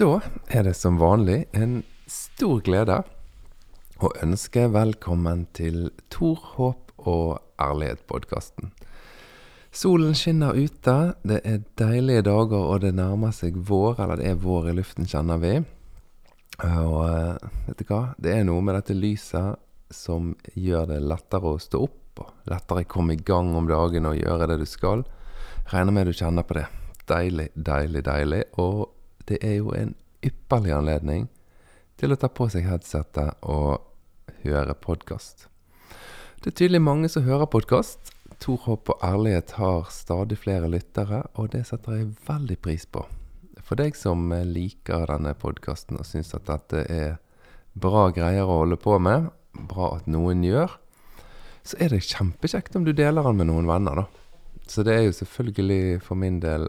Da er det som vanlig en stor glede å ønske velkommen til Tor, håp og ærlighet-podkasten. Solen skinner ute, det er deilige dager, og det nærmer seg vår. Eller det er vår i luften, kjenner vi. Og eh, vet du hva? Det er noe med dette lyset som gjør det lettere å stå opp, og lettere komme i gang om dagen og gjøre det du skal. Regner med du kjenner på det. Deilig, deilig, deilig. Og det er jo en ypperlig anledning til å ta på seg headsetet og høre podkast. Det er tydelig mange som hører podkast. Tor Håp og Ærlighet har stadig flere lyttere, og det setter jeg veldig pris på. For deg som liker denne podkasten og syns at dette er bra greier å holde på med, bra at noen gjør, så er det kjempekjekt om du deler den med noen venner, da. Så det er jo selvfølgelig for min del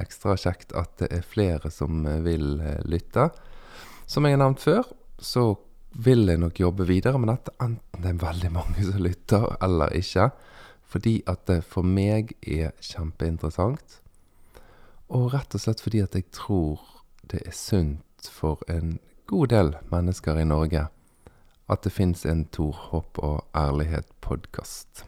ekstra kjekt at det er flere som vil lytte. Som jeg har nevnt før, så vil jeg nok jobbe videre med dette, enten det er veldig mange som lytter eller ikke. Fordi at det for meg er kjempeinteressant. Og rett og slett fordi at jeg tror det er sunt for en god del mennesker i Norge at det fins en Tor Håp og Ærlighet-podkast.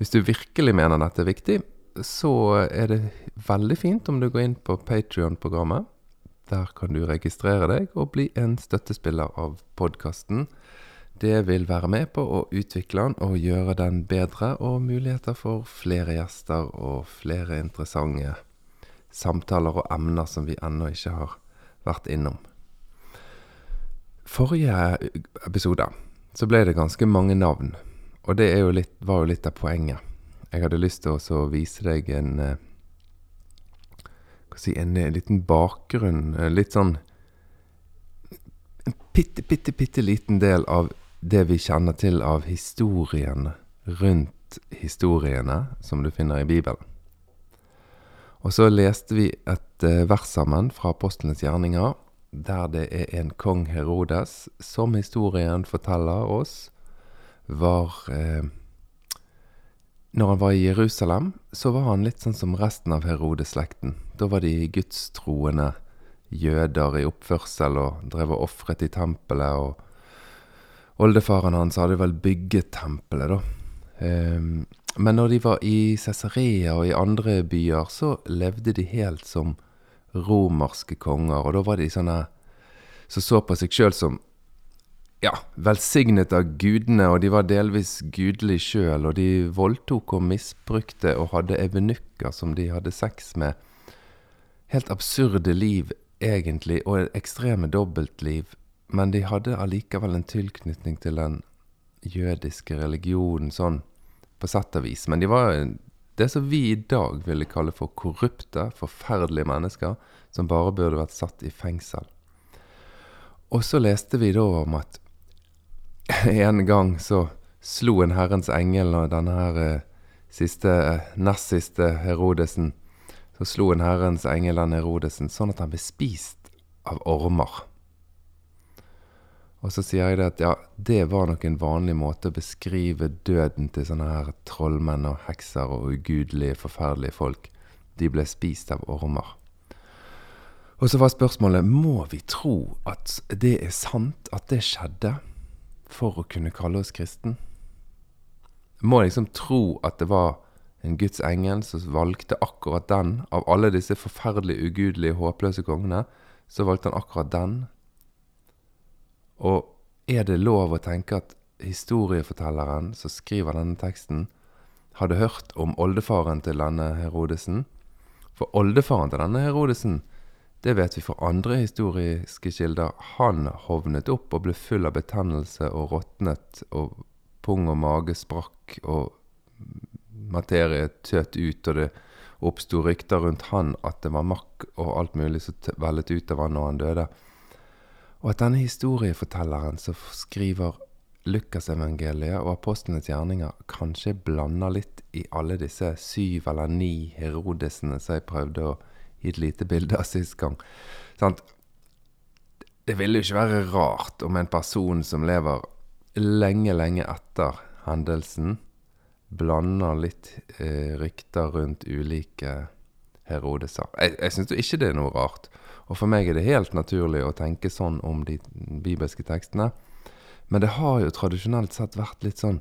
Hvis du virkelig mener dette er viktig, så er det veldig fint om du går inn på Patrion-programmet. Der kan du registrere deg og bli en støttespiller av podkasten. Det vil være med på å utvikle den og gjøre den bedre, og muligheter for flere gjester og flere interessante samtaler og emner som vi ennå ikke har vært innom. Forrige episode så ble det ganske mange navn, og det jo litt, var jo litt av poenget. Jeg hadde lyst til å vise deg en si, en liten bakgrunn, litt sånn En bitte, bitte, bitte liten del av det vi kjenner til av historien rundt historiene som du finner i Bibelen. Og så leste vi et vers sammen fra Apostlenes gjerninger, der det er en kong Herodes som historien forteller oss var eh, Når han var i Jerusalem, så var han litt sånn som resten av Herodeslekten. Da var de gudstroende jøder i oppførsel og drev og ofret i tempelet. Og oldefaren hans hadde vel bygget tempelet, da. Eh, men når de var i Cesarea og i andre byer, så levde de helt som romerske konger, og da var de sånne som så på seg sjøl som ja, velsignet av gudene, og de var delvis gudelig sjøl, og de voldtok og misbrukte og hadde evenukker som de hadde sex med. Helt absurde liv, egentlig, og ekstreme dobbeltliv, men de hadde allikevel en tilknytning til den jødiske religionen, sånn på sett og vis. Men de var det som vi i dag ville kalle for korrupte, forferdelige mennesker, som bare burde vært satt i fengsel. Og så leste vi da om at en gang så slo en Herrens engel og denne her eh, siste, eh, nest siste Herodesen Så slo en Herrens engel den Herodesen sånn at han ble spist av ormer. Og så sier jeg det at ja, det var nok en vanlig måte å beskrive døden til sånne her trollmenn og hekser og ugudelige, forferdelige folk. De ble spist av ormer. Og så var spørsmålet må vi tro at det er sant, at det skjedde, for å kunne kalle oss kristen? Må liksom tro at det var en Guds engel som valgte akkurat den, av alle disse forferdelige, ugudelige, håpløse kongene, så valgte han akkurat den og er det lov å tenke at historiefortelleren som skriver denne teksten, hadde hørt om oldefaren til denne Herodesen? For oldefaren til denne Herodesen, det vet vi fra andre historiske kilder, han hovnet opp og ble full av betennelse og råtnet, og pung og mage sprakk, og materie tøt ut, og det oppsto rykter rundt han at det var makk og alt mulig som vellet ut av han når han døde. Og at denne historiefortelleren som skriver Lukasevangeliet og apostlenes gjerninger, kanskje blander litt i alle disse syv eller ni Herodesene som jeg prøvde å gi et lite bilde av sist gang. Sant? Det ville jo ikke være rart om en person som lever lenge, lenge etter hendelsen, blander litt eh, rykter rundt ulike Herodeser. Jeg, jeg syns ikke det er noe rart. Og for meg er det helt naturlig å tenke sånn om de bibelske tekstene. Men det har jo tradisjonelt sett vært litt sånn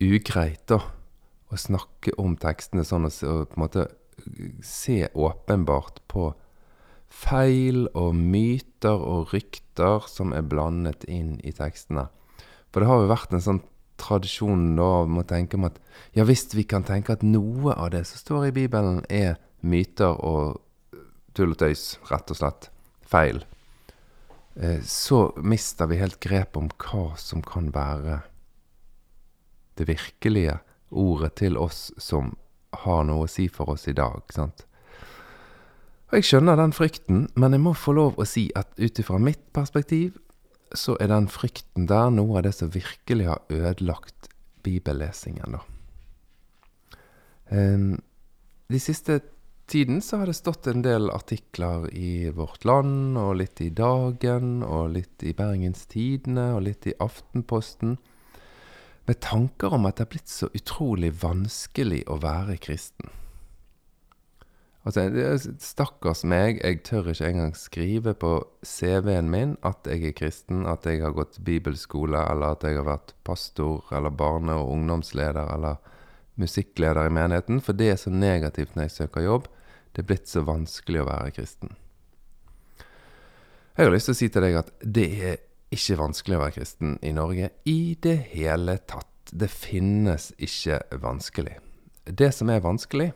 ugreit, da. Å snakke om tekstene sånn og, og på en måte se åpenbart på feil og myter og rykter som er blandet inn i tekstene. For det har jo vært en sånn tradisjon da om å tenke om at ja visst vi kan tenke at noe av det som står i Bibelen, er myter og tull og tøys, rett og slett. Feil. Eh, så mister vi helt grep om hva som kan være det virkelige ordet til oss som har noe å si for oss i dag. sant? Og Jeg skjønner den frykten, men jeg må få lov å si at ut ifra mitt perspektiv, så er den frykten der noe av det som virkelig har ødelagt bibellesingen, da. De siste tiden så har det stått en del artikler i Vårt Land, og litt i Dagen, og litt i Bergens Tidende, og litt i Aftenposten, med tanker om at det er blitt så utrolig vanskelig å være kristen. Altså, Stakkars meg, jeg tør ikke engang skrive på CV-en min at jeg er kristen, at jeg har gått bibelskole, eller at jeg har vært pastor, eller barne- og ungdomsleder, eller musikkleder i menigheten, for det er så negativt når jeg søker jobb. Det er blitt så vanskelig å være kristen. Jeg har lyst til å si til deg at det er ikke vanskelig å være kristen i Norge i det hele tatt. Det finnes ikke vanskelig. Det som er vanskelig,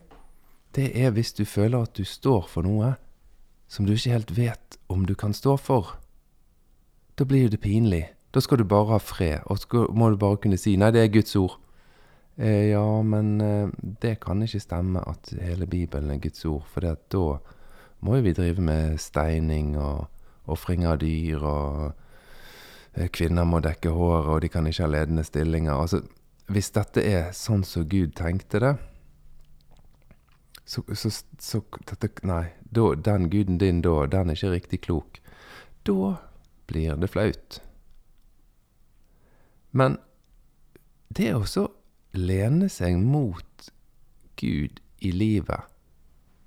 det er hvis du føler at du står for noe som du ikke helt vet om du kan stå for. Da blir det pinlig. Da skal du bare ha fred, og så må du bare kunne si 'nei, det er Guds ord'. Eh, ja, men eh, det kan ikke stemme at hele Bibelen er Guds ord, for da må jo vi drive med steining og ofring av dyr og kvinner må dekke håret, og de kan ikke ha ledende stillinger. Altså, hvis dette er sånn som Gud tenkte det, så, så, så dette, Nei, da, den guden din da, den er ikke riktig klok. Da blir det flaut. Men det å så lene seg mot Gud i livet,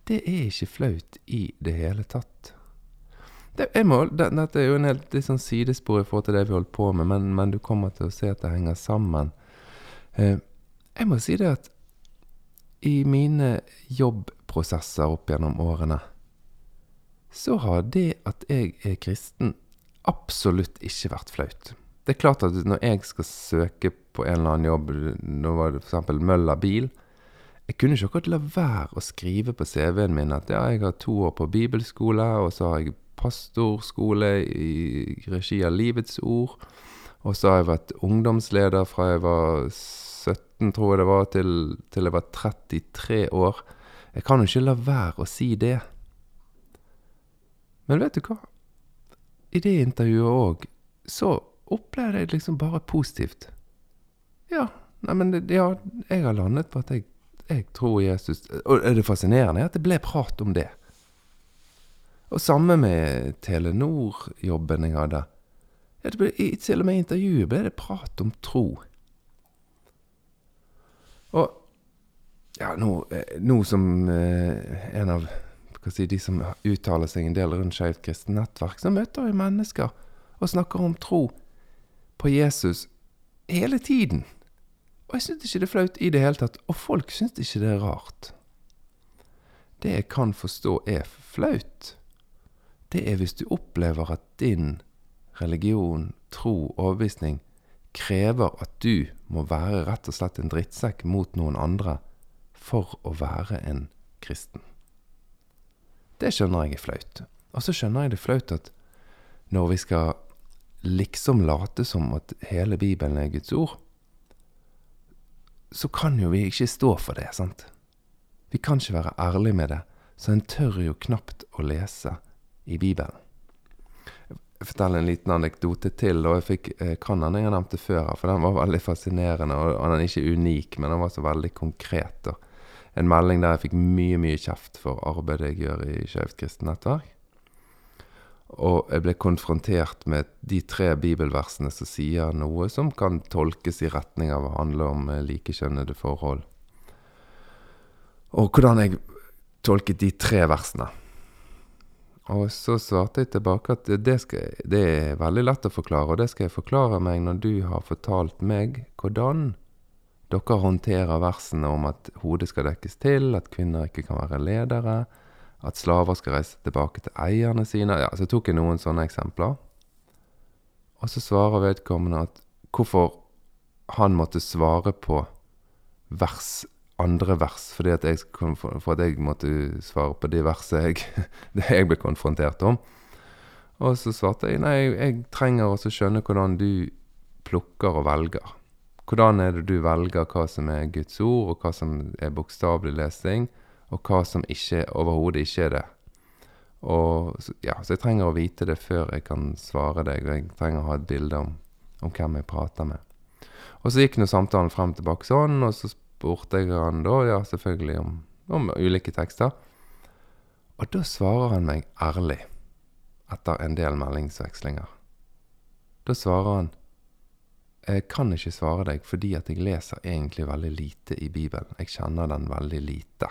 det er ikke flaut i det hele tatt. Det, må, det, dette er jo en helt sånn sidespor i forhold til det vi holder på med, men, men, du kommer til å se at det henger sammen. Eh, jeg må si det at i mine jobbprosesser opp gjennom årene, så har det at jeg er kristen, absolutt ikke vært flaut. Det er klart at når jeg skal søke på en eller annen jobb, nå var det f.eks. Møller bil Jeg kunne ikke akkurat la være å skrive på CV-en min at ja, jeg har to år på bibelskole, og så har jeg pastorskole i regi av Livets Ord. Og så har jeg vært ungdomsleder fra jeg var 17, tror jeg det var, til, til jeg var 33 år. Jeg kan jo ikke la være å si det. Men vet du hva? I det intervjuet òg, så opplevde jeg liksom bare positivt. Ja, neimen, ja, jeg har landet på at jeg, jeg tror Jesus Og det fascinerende er at det ble prat om det. Og samme med Telenor-jobben jeg hadde. Ja, ble, til og med i intervjuet ble det prat om tro. Og ja, nå, eh, nå som eh, en av si, de som uttaler seg en del rundt Skeivt kristent nettverk, så møter vi mennesker og snakker om tro på Jesus hele tiden. Og jeg syns ikke det er flaut i det hele tatt. Og folk syns ikke det er rart. Det jeg kan forstå er flaut det er hvis du opplever at din religion, tro, overbevisning krever at du må være rett og slett en drittsekk mot noen andre for å være en kristen. Det skjønner jeg er flaut. Og så skjønner jeg det flaut at når vi skal liksom late som at hele Bibelen er Guds ord, så kan jo vi ikke stå for det, sant? Vi kan ikke være ærlige med det, så en tør jo knapt å lese i Bibelen. Jeg forteller en liten anekdote til. og Jeg fikk, eh, kan den jeg har nevnt det før, for den var veldig fascinerende. og Den er ikke unik, men den var så veldig konkret. Og en melding der jeg fikk mye mye kjeft for arbeidet jeg gjør i Skeivt kristent nettverk. Og jeg ble konfrontert med de tre bibelversene som sier noe som kan tolkes i retning av å handle om eh, likekjønnede forhold. Og hvordan jeg tolket de tre versene. Og så svarte jeg tilbake at det, skal, det, er veldig lett å forklare, og det skal jeg forklare meg når du har fortalt meg hvordan dere håndterer versene om at hodet skal dekkes til, at kvinner ikke kan være ledere, at slaver skal reise tilbake til eierne sine. Ja, Så tok jeg noen sånne eksempler. Og så svarer vedkommende at hvorfor han måtte svare på vers andre vers, fordi at jeg, for at jeg måtte svare på de versene jeg, det jeg ble konfrontert om. Og så svarte jeg nei, jeg trenger også skjønne hvordan du plukker og velger. Hvordan er det du velger hva som er Guds ord, og hva som er bokstavelig lesing, og hva som ikke overhodet ikke er det. Og, ja, så jeg trenger å vite det før jeg kan svare deg, og jeg trenger å ha et bilde om, om hvem jeg prater med. Og så gikk nå samtalen frem tilbake sånn, og så spurte jeg han da, ja, selvfølgelig, om, om ulike tekster. Og da svarer han meg ærlig, etter en del meldingsvekslinger. Da svarer han jeg kan ikke svare deg fordi at jeg leser egentlig veldig lite i Bibelen. Jeg kjenner den veldig lite.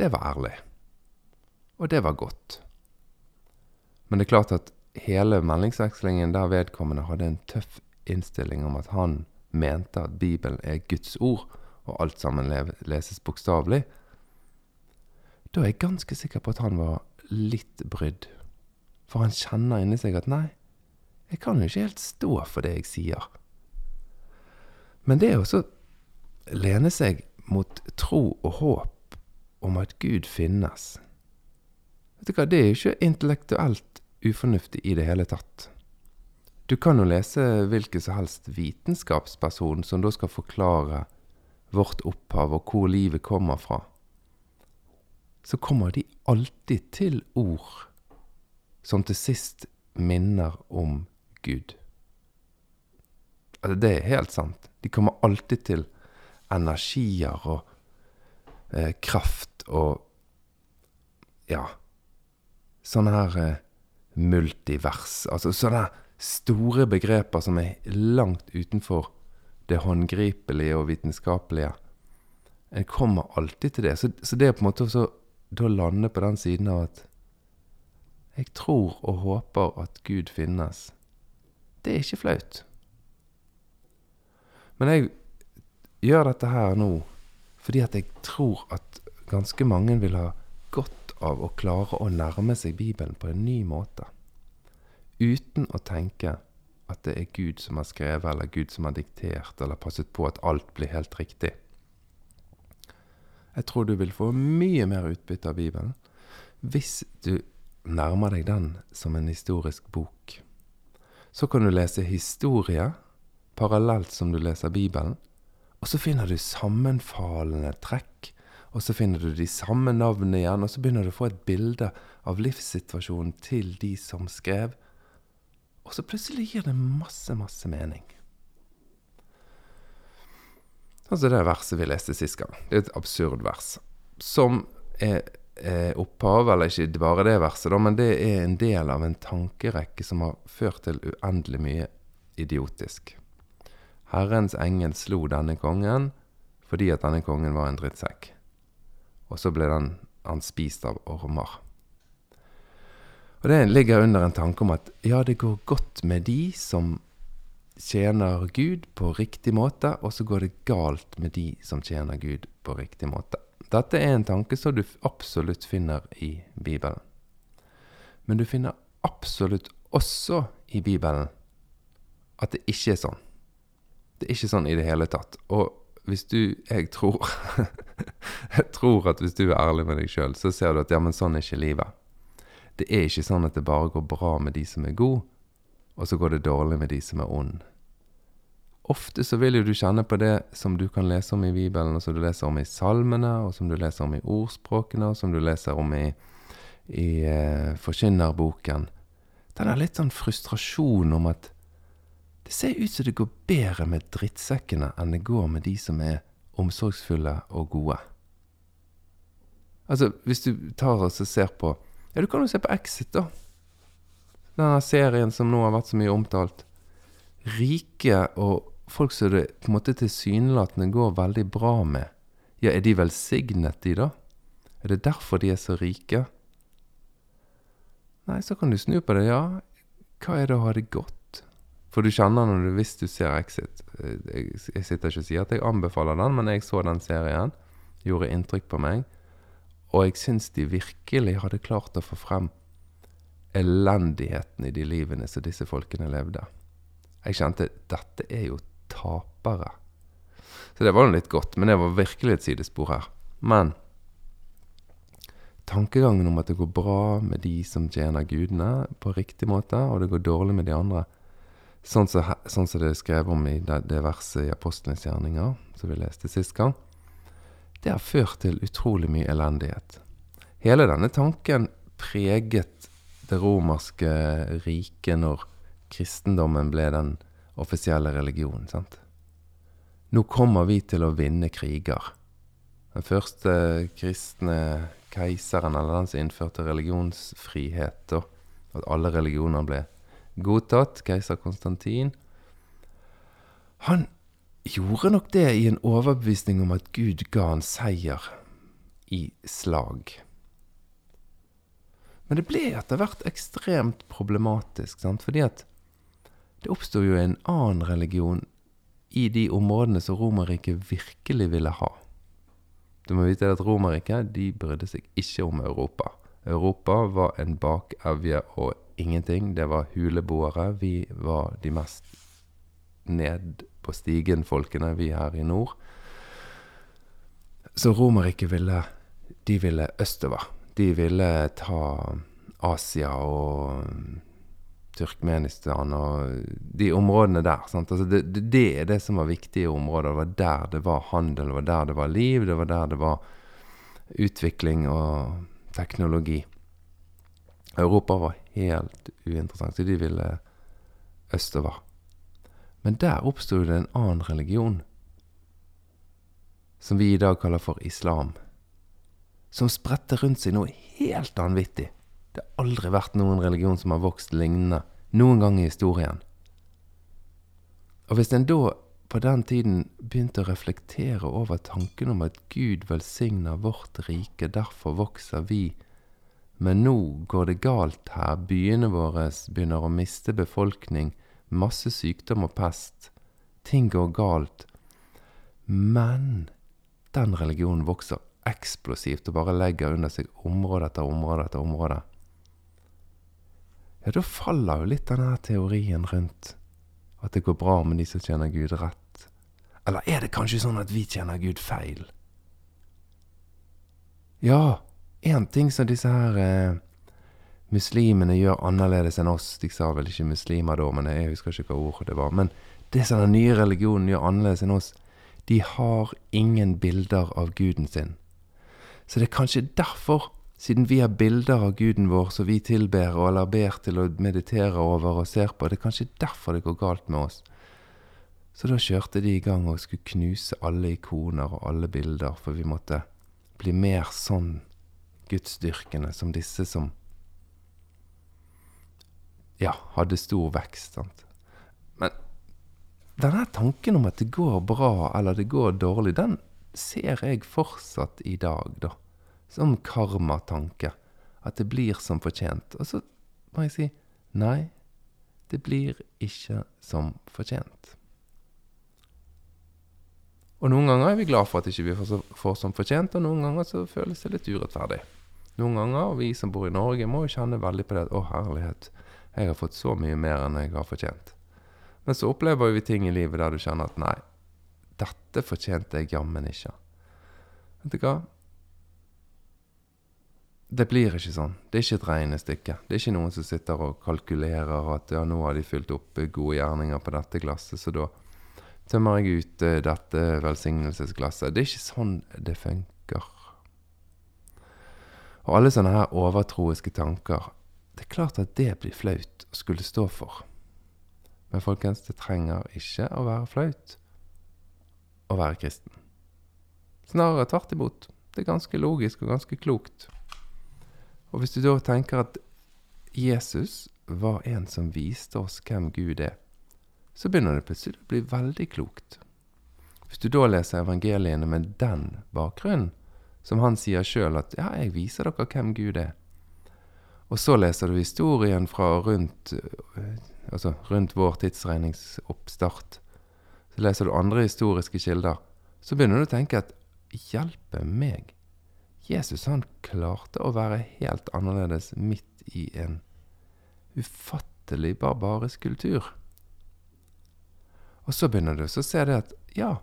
Det var ærlig. Og det var godt. Men det er klart at hele meldingsvekslingen der vedkommende hadde en tøff innstilling om at han mente at Bibelen er Guds ord, og alt sammen leses bokstavelig, da er jeg ganske sikker på at han var litt brydd. For han kjenner inni seg at nei, jeg kan jo ikke helt stå for det jeg sier. Men det å så lene seg mot tro og håp om at Gud finnes Vet du hva, det er jo ikke intellektuelt ufornuftig i det hele tatt. Du kan jo lese hvilken som helst vitenskapsperson som da skal forklare vårt opphav og hvor livet kommer fra. Så kommer de alltid til ord som til sist minner om Gud. Altså, det er helt sant. De kommer alltid til energier og eh, kraft og ja Sånne her eh, multivers. Altså sånne her store begreper som er langt utenfor det håndgripelige og vitenskapelige. En kommer alltid til det. Så, så det er på en måte å lande på den siden av at jeg tror og håper at Gud finnes, det er ikke flaut. Men jeg gjør dette her nå fordi at jeg tror at ganske mange vil ha godt av å klare å nærme seg Bibelen på en ny måte uten å tenke at det er Gud som har skrevet, eller Gud som har diktert, eller passet på at alt blir helt riktig. Jeg tror du vil få mye mer utbytte av Bibelen hvis du nærmer deg den som en historisk bok. Så kan du lese historie parallelt som du leser Bibelen, og så finner du sammenfallende trekk, og så finner du de samme navnene igjen, og så begynner du å få et bilde av livssituasjonen til de som skrev, og så plutselig gir det masse, masse mening. Altså det verset vi leste sist gang. Det er et absurd vers. Som er, er opphav, eller ikke bare det verset, da, men det er en del av en tankerekke som har ført til uendelig mye idiotisk. Herrens engel slo denne kongen fordi at denne kongen var en drittsekk. Og så ble den, han spist av ormer. Og det ligger under en tanke om at ja, det går godt med de som tjener Gud på riktig måte, og så går det galt med de som tjener Gud på riktig måte. Dette er en tanke som du absolutt finner i Bibelen. Men du finner absolutt også i Bibelen at det ikke er sånn. Det er ikke sånn i det hele tatt. Og hvis du Jeg tror Jeg tror at hvis du er ærlig med deg sjøl, så ser du at ja, men sånn er ikke livet. Det er ikke sånn at det bare går bra med de som er gode, og så går det dårlig med de som er onde. Ofte så vil jo du kjenne på det som du kan lese om i Bibelen, og som du leser om i salmene, og som du leser om i ordspråkene, og som du leser om i, i uh, Forkynnerboken. Den er litt sånn frustrasjon om at det ser ut som det går bedre med drittsekkene enn det går med de som er omsorgsfulle og gode. Altså, hvis du tar og ser på ja, du kan jo se på Exit, da. Denne serien som nå har vært så mye omtalt. Rike og folk som det på en måte tilsynelatende går veldig bra med Ja, er de velsignet, de, da? Er det derfor de er så rike? Nei, så kan du snu på det. Ja, hva er det å ha det godt? For du kjenner når du, hvis du ser Exit eh, jeg, jeg sitter ikke og sier at jeg anbefaler den, men jeg så den serien. Gjorde inntrykk på meg. Og jeg syns de virkelig hadde klart å få frem elendigheten i de livene som disse folkene levde. Jeg kjente dette er jo tapere. Så det var jo litt godt, men det var virkelig et sidespor her. Men tankegangen om at det går bra med de som tjener gudene på riktig måte, og det går dårlig med de andre, sånn som sånn så det er skrevet om i det, det verset i Apostlenes gjerninger, som vi leste sist gang, det har ført til utrolig mye elendighet. Hele denne tanken preget det romerske riket når kristendommen ble den offisielle religionen. sant? Nå kommer vi til å vinne kriger. Den første kristne keiseren, eller den som innførte religionsfrihet, og at alle religioner ble godtatt, keiser Konstantin, han gjorde nok det i en overbevisning om at Gud ga han seier i slag. Men det ble etter hvert ekstremt problematisk, sant? fordi at det oppsto jo en annen religion i de områdene som Romerriket virkelig ville ha. Du må vite at Romerriket de brydde seg ikke om Europa. Europa var en bakevje og ingenting. Det var huleboere. Vi var de mest ned på stigen-folkene, vi her i nord. Så Romerriket ville De ville østover. De ville ta Asia og Turkmenistan og de områdene der. Altså det, det, det, er det som var viktige områder. Det var der det var handel, det var der det var liv, det var der det var utvikling og teknologi. Europa var helt uinteressant, så de ville østover. Men der oppsto det en annen religion, som vi i dag kaller for islam, som spredte rundt seg noe helt vanvittig. Det har aldri vært noen religion som har vokst lignende noen gang i historien. Og hvis en da på den tiden begynte å reflektere over tanken om at Gud velsigner vårt rike, derfor vokser vi, men nå går det galt her, byene våre begynner å miste befolkning, masse sykdom og pest, ting går galt, men den religionen vokser eksplosivt og bare legger under seg område etter område etter område ja, da faller jo litt denne teorien rundt at det går bra med de som tjener Gud rett. Eller er det kanskje sånn at vi tjener Gud feil? Ja, én ting som disse her eh, muslimene gjør annerledes enn oss De sa vel ikke muslimer da, men jeg husker ikke hva ordet det var. Men det som den nye religionen gjør annerledes enn oss, de har ingen bilder av guden sin. Så det er kanskje derfor siden vi har bilder av guden vår som vi tilber og eller ber til å meditere over og ser på. Det er kanskje derfor det går galt med oss. Så da kjørte de i gang og skulle knuse alle ikoner og alle bilder, for vi måtte bli mer sånn gudsdyrkende som disse som ja, hadde stor vekst. sant? Men denne tanken om at det går bra eller det går dårlig, den ser jeg fortsatt i dag, da som karmatanke. At det blir som fortjent. Og så må jeg si nei, det blir ikke som fortjent. Og noen ganger er vi glad for at ikke vi ikke får som fortjent, og noen ganger så føles det litt urettferdig. Noen ganger, og vi som bor i Norge, må jo kjenne veldig på det at å, herlighet, jeg har fått så mye mer enn jeg har fortjent. Men så opplever vi ting i livet der du kjenner at nei, dette fortjente jeg jammen ikke. Vet du hva? det blir ikke sånn. Det er ikke et regnestykke. Det er ikke noen som sitter og kalkulerer at ja, nå har de fylt opp gode gjerninger på dette glasset, så da tømmer jeg ut uh, dette velsignelsesglasset. Det er ikke sånn det funker. Og alle sånne her overtroiske tanker, det er klart at det blir flaut å skulle stå for. Men folkens, det trenger ikke å være flaut å være kristen. Snarere tvert imot. Det er ganske logisk og ganske klokt. Og hvis du da tenker at Jesus var en som viste oss hvem Gud er, så begynner det plutselig å bli veldig klokt. Hvis du da leser evangeliene med den bakgrunnen, som han sier sjøl at 'ja, jeg viser dere hvem Gud er', og så leser du historien fra rundt, altså rundt vår tidsregningsoppstart, så leser du andre historiske kilder, så begynner du å tenke at 'hjelpe meg', Jesus han klarte å være helt annerledes midt i en ufattelig barbarisk kultur. Og så begynner du å se det at ja,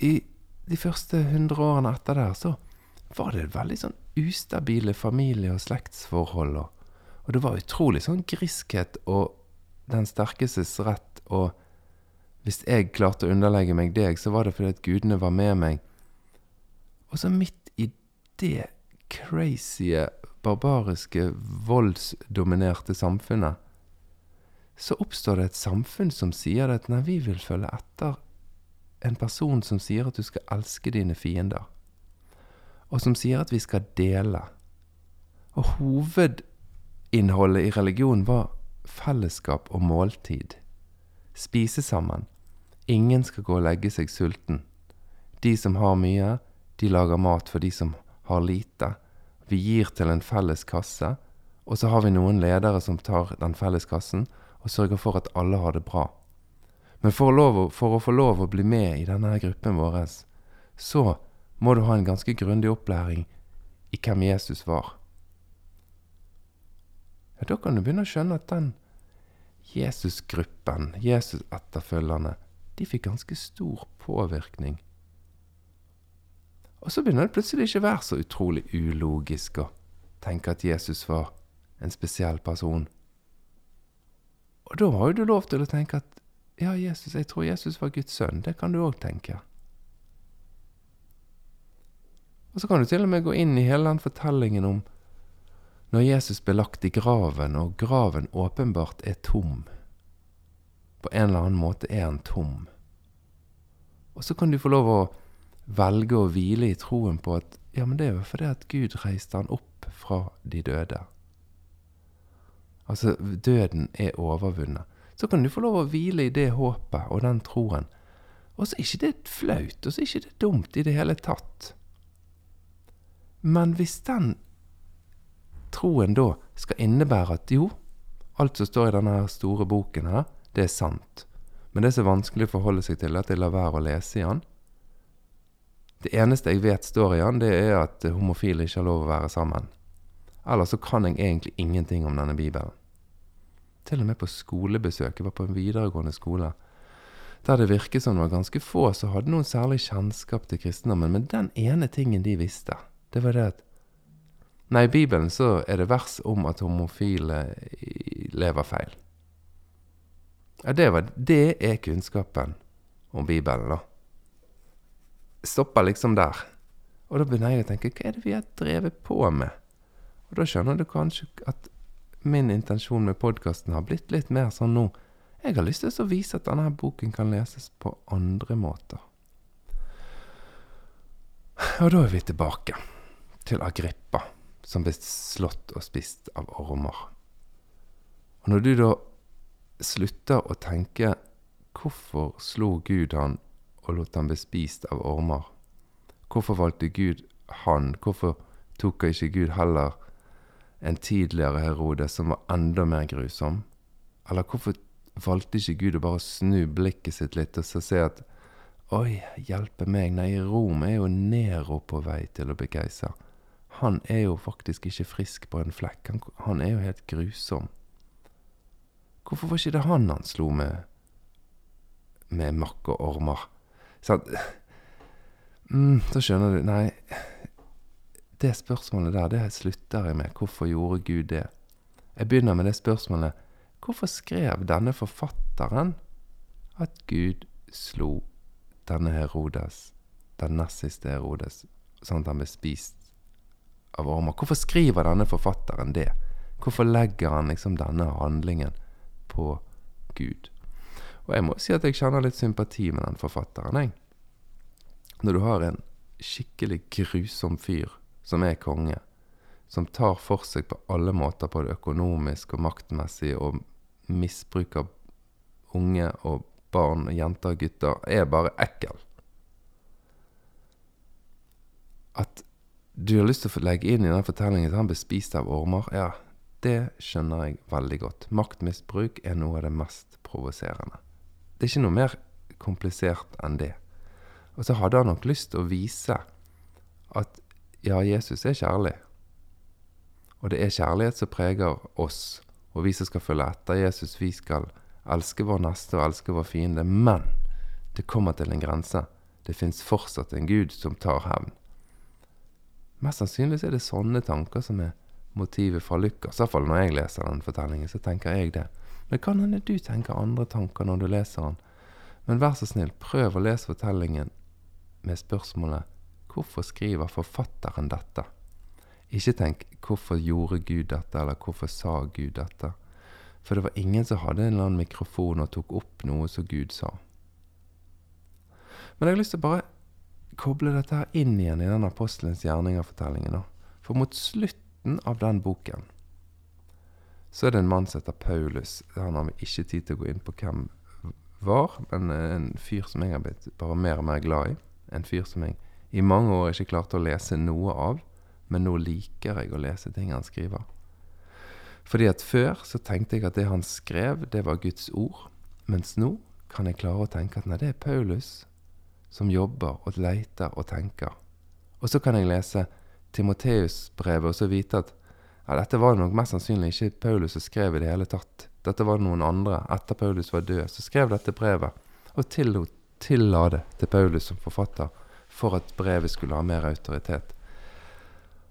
i de første hundre årene etter der, så var det veldig sånn ustabile familie- og slektsforhold. Og, og, det var utrolig sånn griskhet og den sterkestes rett. Og hvis jeg klarte å underlegge meg deg, så var det fordi at gudene var med meg. Og så midt i det crazy, barbariske, voldsdominerte samfunnet, så oppstår det et samfunn som sier at nei, vi vil følge etter en person som sier at du skal elske dine fiender, og som sier at vi skal dele. Og hovedinnholdet i religion var fellesskap og måltid. Spise sammen. Ingen skal gå og legge seg sulten. De som har mye, de lager mat for de som har lite. Vi gir til en felles kasse, og så har vi noen ledere som tar den felles kassen og sørger for at alle har det bra. Men for å, for å få lov å bli med i denne gruppen vår, så må du ha en ganske grundig opplæring i hvem Jesus var. Ja, Da kan du begynne å skjønne at den Jesusgruppen, Jesus-etterfølgerne, de fikk ganske stor påvirkning. Og så begynner det plutselig ikke å være så utrolig ulogisk å tenke at Jesus var en spesiell person. Og da har jo du lov til å tenke at ja, Jesus, jeg tror Jesus var Guds sønn. Det kan du òg tenke. Og så kan du til og med gå inn i hele den fortellingen om når Jesus ble lagt i graven, og graven åpenbart er tom. På en eller annen måte er han tom. Og så kan du få lov å velge å hvile i troen på at ja, men det er jo fordi at Gud reiste han opp fra de døde. Altså, døden er overvunnet så kan du få lov å hvile i det håpet og den troen. Og så er ikke det flaut, og så er ikke det dumt i det hele tatt. Men hvis den troen da skal innebære at jo, alt som står i denne store boken her, det er sant, men det er så vanskelig å forholde seg til at jeg lar være å lese i den Det eneste jeg vet står i den, det er at homofile ikke har lov å være sammen. Ellers så kan jeg egentlig ingenting om denne Bibelen. Til og med på skolebesøk. Jeg var på en videregående skole der det virket som det var ganske få som hadde noen særlig kjennskap til kristendommen. Men den ene tingen de visste, det var det at Nei, i Bibelen så er det vers om at homofile lever feil. Ja, det, var, det er kunnskapen om Bibelen, da. Stopper liksom der. Og da begynner jeg å tenke hva er det vi har drevet på med? Og da skjønner du kanskje at min intensjon med podkasten har blitt litt mer sånn nå. Jeg har lyst til å vise at denne boken kan leses på andre måter. Og da er vi tilbake til Agrippa, som ble slått og spist av ormer. Og når du da slutter å tenke hvorfor slo Gud han og lot han bli spist av ormer? Hvorfor valgte Gud han? Hvorfor tok ikke Gud heller en tidligere Herodes som var enda mer grusom? Eller hvorfor valgte ikke Gud å bare snu blikket sitt litt og så se at Oi, hjelpe meg, nei, Rom er jo Nero på vei til å bli keiser. Han er jo faktisk ikke frisk på en flekk. Han, han er jo helt grusom. Hvorfor var ikke det han han slo med, med makk og ormer? Sant? Mm, så skjønner du Nei, det spørsmålet der, det slutter jeg med. Hvorfor gjorde Gud det? Jeg begynner med det spørsmålet Hvorfor skrev denne forfatteren at Gud slo denne Herodes, den nest siste Herodes, sånn at han ble spist av ormer? Hvorfor skriver denne forfatteren det? Hvorfor legger han liksom denne handlingen på Gud? Og jeg må si at jeg kjenner litt sympati med den forfatteren, jeg. Når du har en skikkelig grusom fyr som er konge, som tar for seg på alle måter på det økonomiske og maktmessige, og misbruker unge og barn, og jenter og gutter, er bare ekkel. At du har lyst til å legge inn i den fortellingen at han ble spist av ormer, ja, det skjønner jeg veldig godt. Maktmisbruk er noe av det mest provoserende. Det er ikke noe mer komplisert enn det. Og så hadde han nok lyst til å vise at ja, Jesus er kjærlig. Og det er kjærlighet som preger oss, og vi som skal følge etter Jesus, vi skal elske vår neste og elske vår fiende. Men det kommer til en grense. Det fins fortsatt en Gud som tar hevn. Mest sannsynlig er det sånne tanker som er motivet fra Lukas. Iallfall når jeg leser den fortellingen, så tenker jeg det. Men det kan hende du tenker andre tanker når du leser den. Men vær så snill, prøv å lese fortellingen med spørsmålet hvorfor skriver forfatteren dette? Ikke tenk 'hvorfor gjorde Gud dette', eller 'hvorfor sa Gud dette'? For det var ingen som hadde en eller annen mikrofon og tok opp noe som Gud sa. Men jeg har lyst til å bare koble dette her inn igjen i den apostelens gjerninger-fortellingen. For mot slutten av den boken så er det en mann som heter Paulus. Han har vi ikke tid til å gå inn på hvem var, men en fyr som jeg har blitt bare mer og mer glad i. En fyr som jeg i mange år ikke klarte å lese noe av, men nå liker jeg å lese ting han skriver. Fordi at før så tenkte jeg at det han skrev, det var Guds ord. Mens nå kan jeg klare å tenke at nei, det er Paulus som jobber og leter og tenker. Og så kan jeg lese Timoteus-brevet og så vite at ja, dette var nok mest sannsynlig ikke Paulus som skrev i det hele tatt. Dette var noen andre etter Paulus var død, som skrev dette brevet og tillot tilla det til Paulus som forfatter for at brevet skulle ha mer autoritet.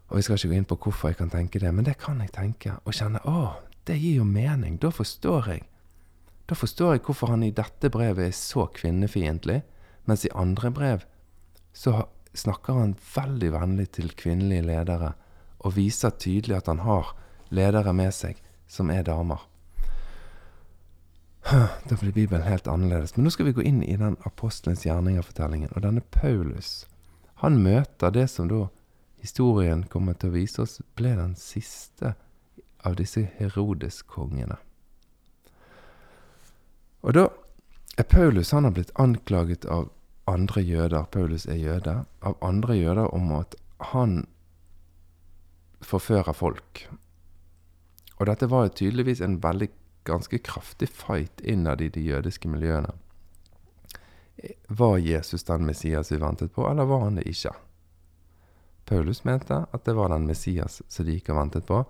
Og Vi skal ikke gå inn på hvorfor jeg kan tenke det, men det kan jeg tenke. Og kjenne å, det gir jo mening. Da forstår jeg. Da forstår jeg hvorfor han i dette brevet er så kvinnefiendtlig, mens i andre brev så snakker han veldig vennlig til kvinnelige ledere og viser tydelig at han har ledere med seg som er damer. Da blir Bibelen helt annerledes. Men nå skal vi gå inn i den apostelens gjerninger-fortellingen. Og denne Paulus, han møter det som da historien kommer til å vise oss, ble den siste av disse Herodes-kongene. Og da Paulus han har blitt anklaget av andre jøder, Paulus er jøde, av andre jøder om at han forfører folk. Og dette var jo tydeligvis en veldig ganske kraftig fight innad i de jødiske miljøene. Var Jesus den Messias vi ventet på, eller var han det ikke? Paulus mente at det var den Messias som de gikk og ventet på.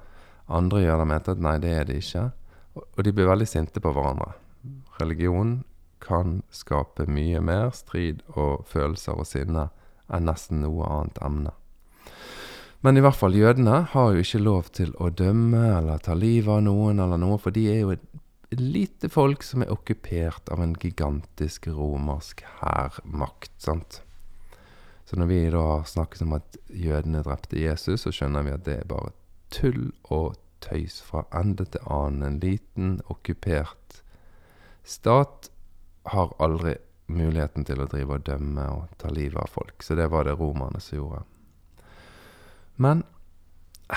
Andre jøder mente at nei, det er det ikke. Og de ble veldig sinte på hverandre. Religion kan skape mye mer strid og følelser og sinne enn nesten noe annet emne. Men i hvert fall, jødene har jo ikke lov til å dømme eller ta livet av noen eller noe, for de er jo et lite folk som er okkupert av en gigantisk romersk hærmakt, sant. Så når vi da har snakket om at jødene drepte Jesus, så skjønner vi at det er bare tull og tøys fra ende til annen. En liten, okkupert stat har aldri muligheten til å drive og dømme og ta livet av folk. Så det var det romerne som gjorde. Men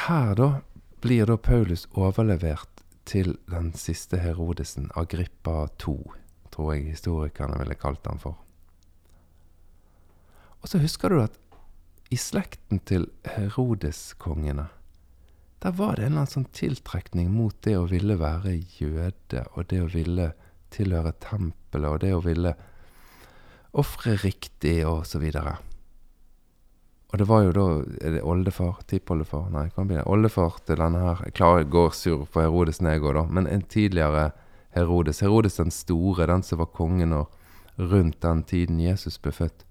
her, da, blir da Paulus overlevert til den siste Herodesen, Agrippa 2, tror jeg historikerne ville kalt han for. Og så husker du at i slekten til Herodes-kongene, der var det en eller annen sånn tiltrekning mot det å ville være jøde, og det å ville tilhøre tempelet, og det å ville ofre riktig, og så videre. Og det var jo da er det oldefar, tippoldefar Nei, kan bli det? Oldefar til denne her Jeg klarer går sur på Herodes når da. Men en tidligere Herodes. Herodes den store, den som var kongen og rundt den tiden Jesus ble født.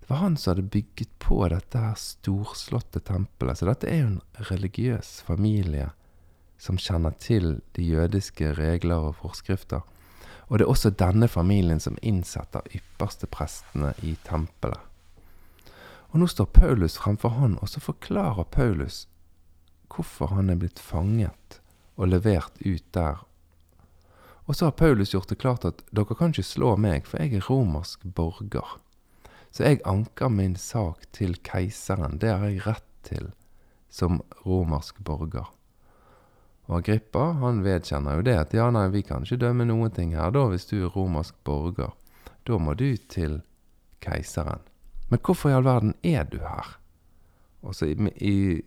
Det var han som hadde bygget på dette her storslåtte tempelet. Så dette er jo en religiøs familie som kjenner til de jødiske regler og forskrifter. Og det er også denne familien som innsetter ypperste prestene i tempelet. Og nå står Paulus fremfor han, og så forklarer Paulus hvorfor han er blitt fanget og levert ut der. Og så har Paulus gjort det klart at dere kan ikke slå meg, for jeg er romersk borger. Så jeg anker min sak til keiseren. Det har jeg rett til som romersk borger. Og Agrippa han vedkjenner jo det at ja, nei, vi kan ikke dømme noen ting her da hvis du er romersk borger. Da må du til keiseren. Men hvorfor i all verden er du her? Og så i, i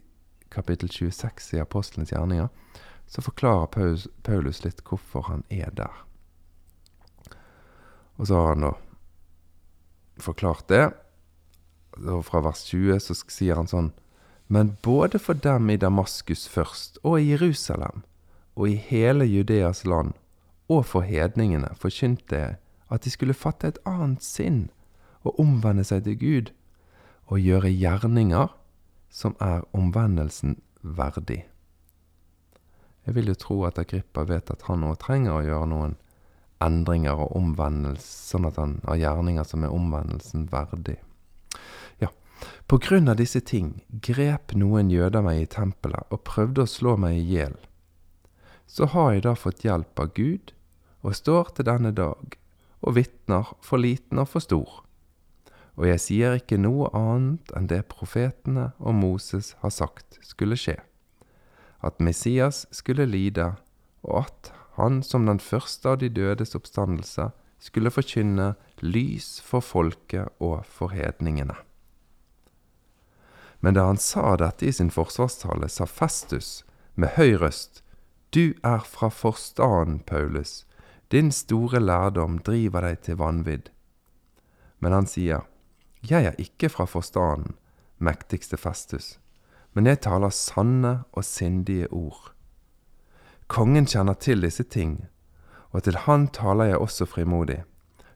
kapittel 26 i Apostelens gjerninger så forklarer Paulus, Paulus litt hvorfor han er der. Og så har han da forklart det. Og fra vers 20 så sier han sånn men både for dem i Damaskus først, og i Jerusalem, og i hele Judeas land, og for hedningene forkynte jeg at de skulle fatte et annet sinn og omvende seg til Gud, og gjøre gjerninger som er omvendelsen verdig. Jeg vil jo tro at Agrippa vet at han òg trenger å gjøre noen endringer og omvendelse, sånn at han har gjerninger som er omvendelsen verdig. På grunn av disse ting grep noen jøder meg i tempelet og prøvde å slå meg i hjel. Så har jeg da fått hjelp av Gud, og står til denne dag, og vitner for liten og for stor. Og jeg sier ikke noe annet enn det profetene og Moses har sagt skulle skje, at Messias skulle lide, og at han som den første av de dødes oppstandelse skulle forkynne lys for folket og for hedningene. Men da han sa dette i sin forsvarstale, sa Festus med høy røst, Du er fra forstaden, Paulus, din store lærdom driver deg til vanvidd. Men han sier, Jeg er ikke fra forstaden, mektigste Festus, men jeg taler sanne og sindige ord. Kongen kjenner til disse ting, og til han taler jeg også frimodig,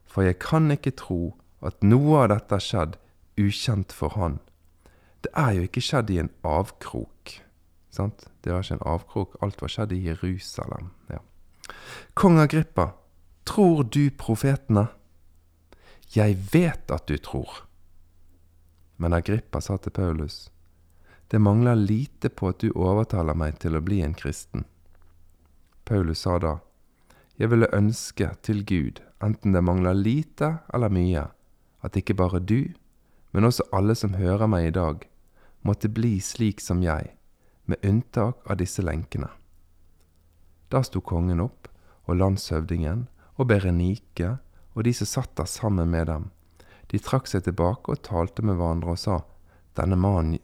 for jeg kan ikke tro at noe av dette har skjedd ukjent for han. Det er jo ikke skjedd i en avkrok. Sant? Det var ikke en avkrok. Alt var skjedd i Jerusalem. Ja. Kong Agrippa, tror du profetene? Jeg vet at du tror. Men Agrippa sa til Paulus, det mangler lite på at du overtaler meg til å bli en kristen. Paulus sa da, jeg ville ønske til Gud, enten det mangler lite eller mye, at ikke bare du, men også alle som hører meg i dag, måtte bli slik som jeg, med unntak av disse lenkene. Da sto kongen opp, og landshøvdingen, og Berenike, og de som satt der sammen med dem. De trakk seg tilbake og talte med hverandre og sa, Denne mannen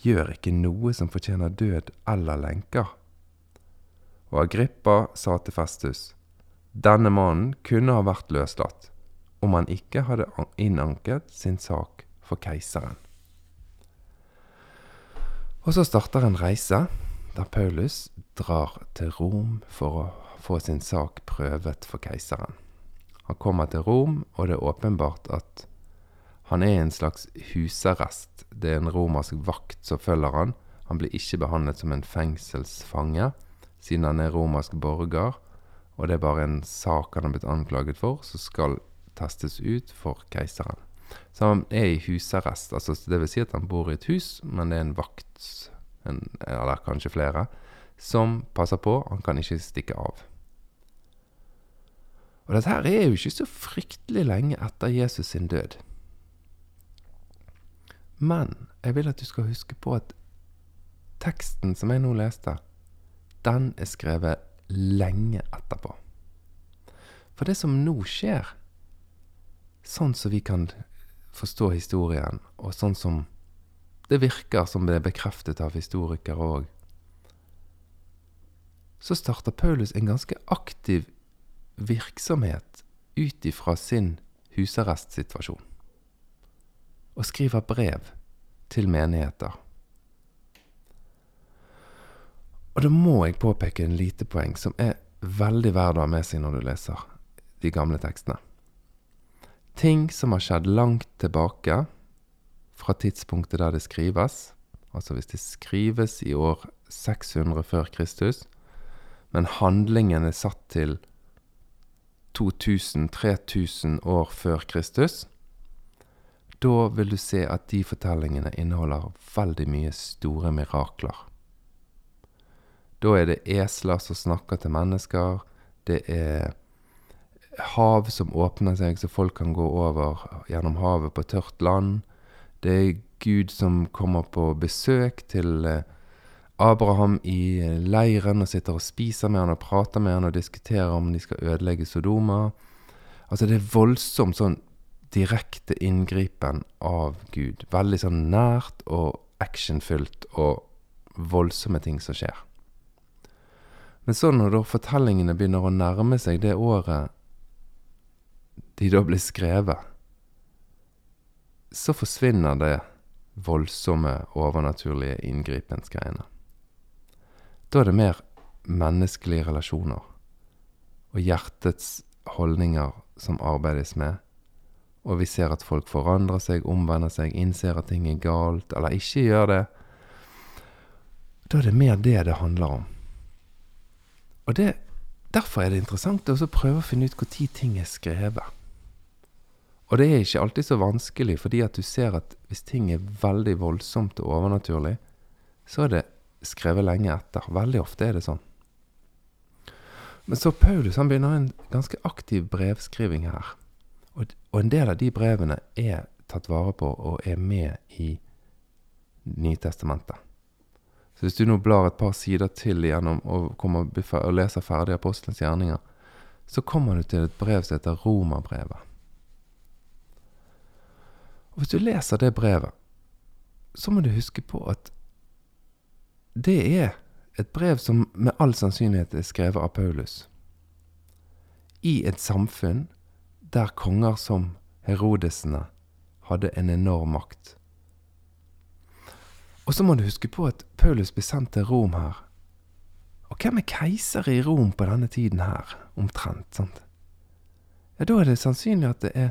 gjør ikke noe som fortjener død eller lenker. Og Agrippa sa til Festus, Denne mannen kunne ha vært løslatt, om han ikke hadde innanket sin sak for keiseren. Og så starter en reise der Paulus drar til Rom for å få sin sak prøvet for keiseren. Han kommer til Rom, og det er åpenbart at han er en slags husarrest. Det er en romersk vakt som følger han. Han blir ikke behandlet som en fengselsfange, siden han er romersk borger, og det er bare en sak han har blitt anklaget for, som skal testes ut for keiseren. Så han er i husarrest. Altså, det vil si at han bor i et hus, men det er en vakt, en, eller kanskje flere, som passer på. Han kan ikke stikke av. Og dette her er jo ikke så fryktelig lenge etter Jesus sin død. Men jeg vil at du skal huske på at teksten som jeg nå leste, den er skrevet lenge etterpå. For det som nå skjer, sånn som vi kan forstå historien, og sånn som det virker som det er bekreftet av historikere òg, så starter Paulus en ganske aktiv virksomhet ut ifra sin husarrestsituasjon, og skriver brev til menigheter. Og da må jeg påpeke en lite poeng som er veldig verd å ha med seg når du leser de gamle tekstene. Ting som har skjedd langt tilbake fra tidspunktet der det skrives, altså hvis det skrives i år 600 før Kristus, men handlingen er satt til 2000-3000 år før Kristus, da vil du se at de fortellingene inneholder veldig mye store mirakler. Da er det esler som snakker til mennesker, det er hav som åpner seg, så folk kan gå over gjennom havet på tørt land. Det er Gud som kommer på besøk til eh, Abraham i leiren og sitter og spiser med han og prater med han og diskuterer om de skal ødelegge Sodoma. Altså, det er voldsomt sånn direkte inngripen av Gud. Veldig sånn nært og actionfylt og voldsomme ting som skjer. Men så når da fortellingene begynner å nærme seg det året de da blir skrevet, så forsvinner det voldsomme, overnaturlige inngripensgreiene. Da er det mer menneskelige relasjoner og hjertets holdninger som arbeides med, og vi ser at folk forandrer seg, omvender seg, innser at ting er galt, eller ikke gjør det. Da er det mer det det handler om. Og det, Derfor er det interessant å prøve å finne ut når ting er skrevet. Og det er ikke alltid så vanskelig, fordi at du ser at hvis ting er veldig voldsomt og overnaturlig, så er det skrevet lenge etter. Veldig ofte er det sånn. Men så Paulus han begynner en ganske aktiv brevskriving her. Og, og en del av de brevene er tatt vare på og er med i Nytestamentet. Så hvis du nå blar et par sider til igjennom og, kommer, og leser ferdig Apostelens gjerninger, så kommer du til et brev som heter Romerbrevet. Og Hvis du leser det brevet, så må du huske på at det er et brev som med all sannsynlighet er skrevet av Paulus. I et samfunn der konger som Herodesene hadde en enorm makt. Og så må du huske på at Paulus ble sendt til Rom her. Og hvem er keiser i Rom på denne tiden her, omtrent? sant? Ja, da er det sannsynlig at det er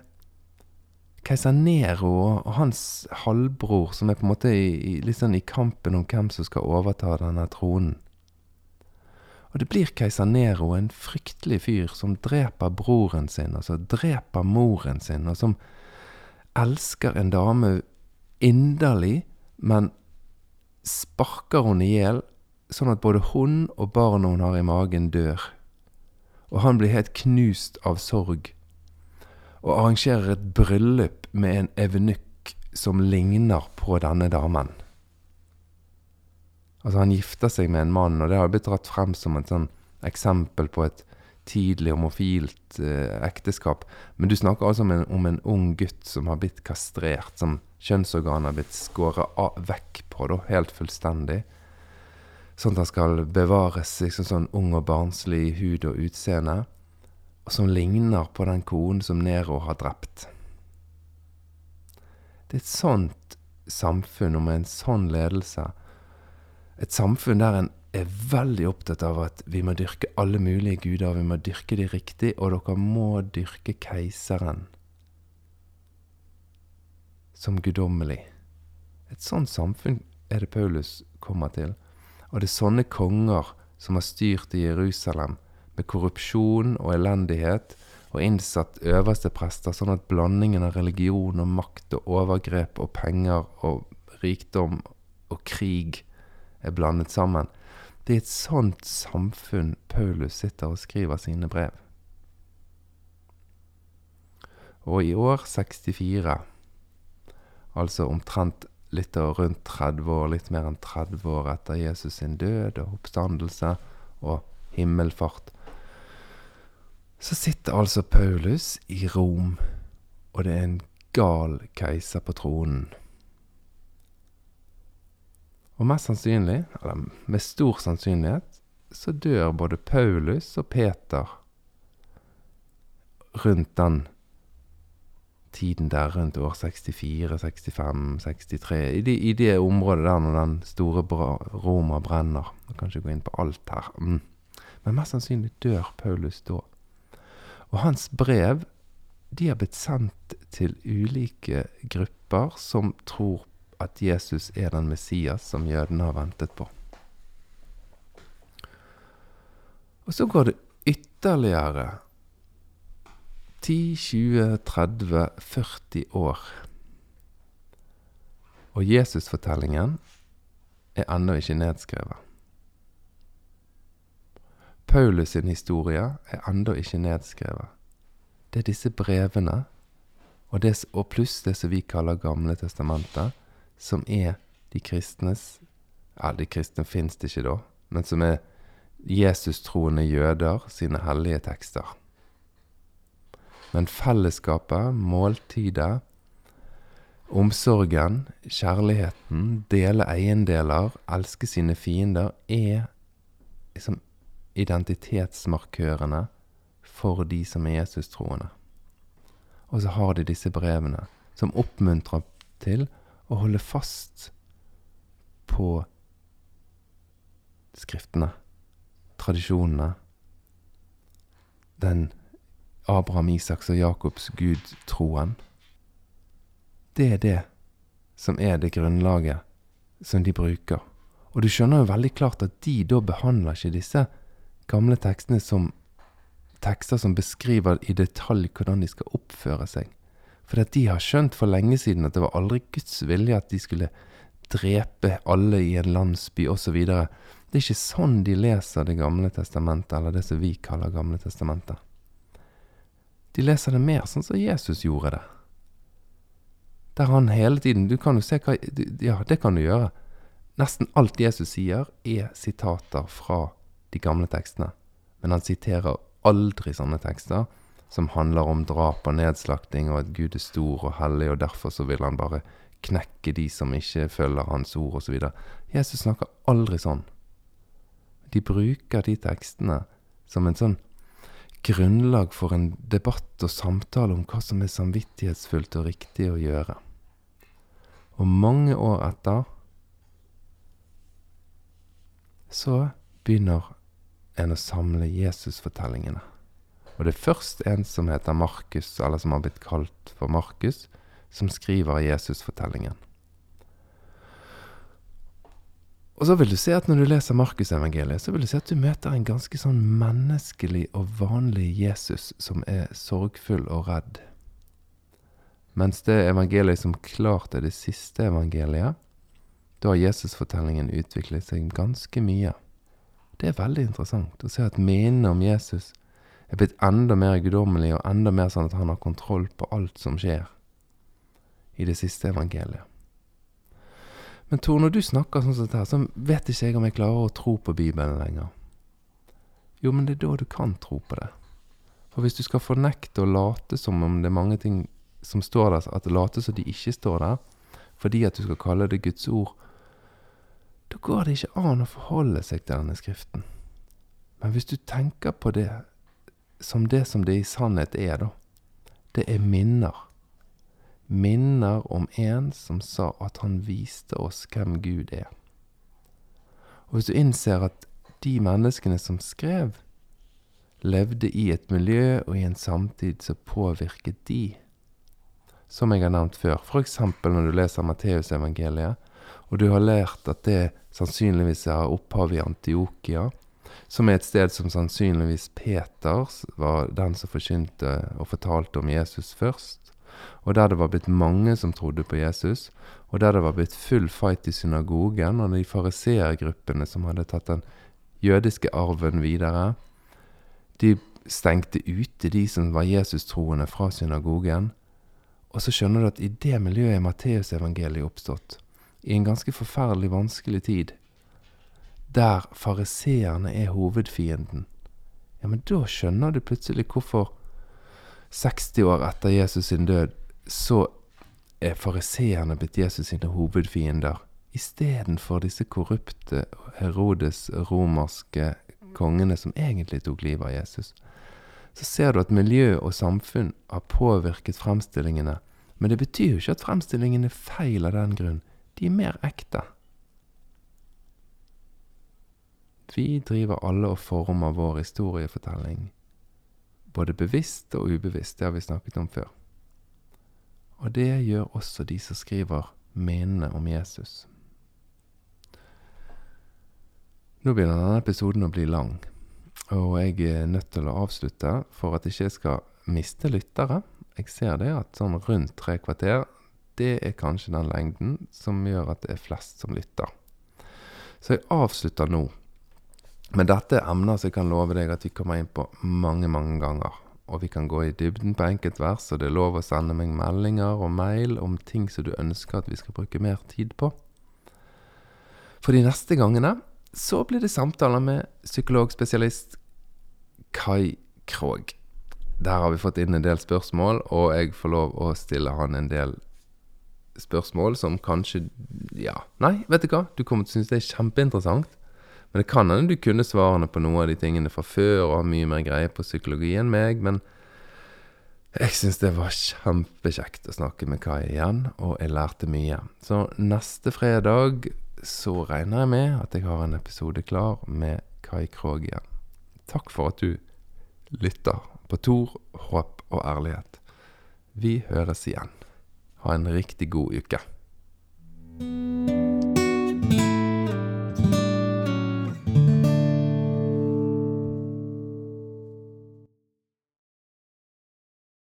keiser Nero og hans halvbror som er på en måte i, litt sånn i kampen om hvem som skal overta denne tronen. Og det blir keiser Nero, en fryktelig fyr som dreper broren sin, altså dreper moren sin, og som elsker en dame inderlig, men sparker hun i hjel, sånn at både hun og barnet hun har i magen, dør. Og han blir helt knust av sorg, og arrangerer et bryllup med en evenukk som ligner på denne damen. Altså, han gifter seg med en mann, og det har blitt dratt frem som et sånn eksempel på et tidlig homofilt eh, ekteskap. Men du snakker altså om en, om en, ung gutt som har blitt kastrert, som kjønnsorganet har blitt skåret vekk på, da, helt fullstendig. Sånn at han skal bevares liksom sånn ung og barnslig i hud og utseende. Og som ligner på den konen som Nero har drept. Det er et sånt samfunn og med en sånn ledelse. Et samfunn der en er veldig opptatt av at vi må dyrke alle mulige guder. Vi må dyrke de riktig, og dere må dyrke keiseren som guddommelig. Et sånt samfunn er det Paulus kommer til. Og det er sånne konger som har styrt i Jerusalem med korrupsjon og elendighet, og innsatt øverste prester, sånn at blandingen av religion og makt og overgrep og penger og rikdom og krig er blandet sammen. Det er et sånt samfunn Paulus sitter og skriver sine brev. Og i år 64 Altså omtrent litt og rundt 30 år, litt mer enn 30 år etter Jesus sin død og oppstandelse og himmelfart. Så sitter altså Paulus i Rom, og det er en gal keiser på tronen. Og mest sannsynlig, eller med stor sannsynlighet, så dør både Paulus og Peter rundt den tiden der rundt år 64, 65, 63 I, de, i det området der når den store Roma brenner. Jeg kan ikke gå inn på alt her. Mm. Men mest sannsynlig dør Paulus da. Og hans brev de har blitt sendt til ulike grupper som tror at Jesus er den Messias som jødene har ventet på. Og så går det ytterligere 10, 20, 30, 40 år. Og Jesusfortellingen er ennå ikke nedskrevet. Paulus sin historie er ennå ikke nedskrevet. Det er disse brevene, og, det, og pluss det som vi kaller Gamle testamentet, som er de kristnes, Ja, de kristne fins det ikke da, men som er Jesus-troende jøder sine hellige tekster. Men fellesskapet, måltidet, omsorgen, kjærligheten, dele eiendeler, elske sine fiender, er liksom identitetsmarkørene for de som er Jesus-troende. Og så har de disse brevene som oppmuntrer til å holde fast på skriftene, tradisjonene, den Abraham, Isaks og Jakobs Gud-troen. Det er det som er det grunnlaget som de bruker. Og du skjønner jo veldig klart at de da behandler ikke disse gamle tekstene som tekster som beskriver i detalj hvordan de skal oppføre seg. For de har skjønt for lenge siden at det var aldri Guds vilje at de skulle drepe alle i en landsby osv. Det er ikke sånn de leser Det gamle testamentet, eller det som vi kaller Gamle testamentet. De leser det mer sånn som Jesus gjorde det. Der han hele tiden Du kan jo se hva Ja, det kan du gjøre. Nesten alt Jesus sier, er sitater fra de gamle tekstene. Men han siterer aldri sånne tekster som handler om drap og nedslakting, og at Gud er stor og hellig, og derfor så vil han bare knekke de som ikke følger hans ord, osv. Jesus snakker aldri sånn. De bruker de tekstene som en sånn grunnlag for en debatt og samtale om hva som er samvittighetsfullt og riktig å gjøre. Og mange år etter så begynner en å samle Jesus-fortellingene. Og det er først en som heter Markus, eller som har blitt kalt for Markus, som skriver Jesus-fortellingen. Og så vil du se at når du leser Markusevangeliet, så vil du se at du møter en ganske sånn menneskelig og vanlig Jesus som er sorgfull og redd. Mens det evangeliet som klart er det siste evangeliet, da har Jesusfortellingen utviklet seg ganske mye. Det er veldig interessant å se at minnene om Jesus er blitt enda mer guddommelig og enda mer sånn at han har kontroll på alt som skjer i det siste evangeliet. Men Tor, når du snakker sånn som dette, så vet ikke jeg om jeg klarer å tro på Bibelen lenger. Jo, men det er da du kan tro på det. For hvis du skal fornekte og late som om det er mange ting som står der, at late som de ikke står der, fordi at du skal kalle det Guds ord, da går det ikke an å forholde seg til denne Skriften. Men hvis du tenker på det som det som det i sannhet er, da, det er minner minner om en som sa at han viste oss hvem Gud er. Og hvis du innser at de menneskene som skrev, levde i et miljø og i en samtid som påvirket de, som jeg har nevnt før, f.eks. når du leser Matteusevangeliet, og du har lært at det sannsynligvis har opphav i Antiokia, som er et sted som sannsynligvis Peters var den som forkynte og fortalte om Jesus først og der det var blitt mange som trodde på Jesus, og der det var blitt full fight i synagogen, og de fariseergruppene som hadde tatt den jødiske arven videre, de stengte ute de som var Jesus-troende fra synagogen. Og så skjønner du at i det miljøet er Matteusevangeliet oppstått, i en ganske forferdelig vanskelig tid, der fariseerne er hovedfienden. Ja, men da skjønner du plutselig hvorfor 60 år etter Jesus sin død, så er fariseerne blitt Jesus sine hovedfiender, istedenfor disse korrupte Herodes romerske kongene som egentlig tok livet av Jesus. Så ser du at miljø og samfunn har påvirket fremstillingene, men det betyr jo ikke at fremstillingene er feil av den grunn. De er mer ekte. Vi driver alle og former vår historiefortelling både bevisst og ubevisst. Det har vi snakket om før. Og det gjør også de som skriver minnene om Jesus. Nå begynner denne episoden å bli lang, og jeg er nødt til å avslutte for at jeg ikke skal miste lyttere. Jeg ser det at sånn rundt tre kvarter, det er kanskje den lengden som gjør at det er flest som lytter. Så jeg avslutter nå men dette er emner som jeg kan love deg at vi kommer inn på mange, mange ganger. Og vi kan gå i dybden på enkeltvers, og det er lov å sende meg meldinger og mail om ting som du ønsker at vi skal bruke mer tid på. For de neste gangene så blir det samtaler med psykologspesialist Kai Krogh. Der har vi fått inn en del spørsmål, og jeg får lov å stille han en del spørsmål som kanskje Ja, nei, vet du hva? Du kommer til å synes det er kjempeinteressant. Men det kan hende du kunne svarene på noen av de tingene fra før og har mye mer greie på psykologi enn meg. Men jeg syns det var kjempekjekt å snakke med Kai igjen, og jeg lærte mye. Så neste fredag så regner jeg med at jeg har en episode klar med Kai Krogh igjen. Takk for at du lytter på Tor, håp og ærlighet. Vi høres igjen. Ha en riktig god uke.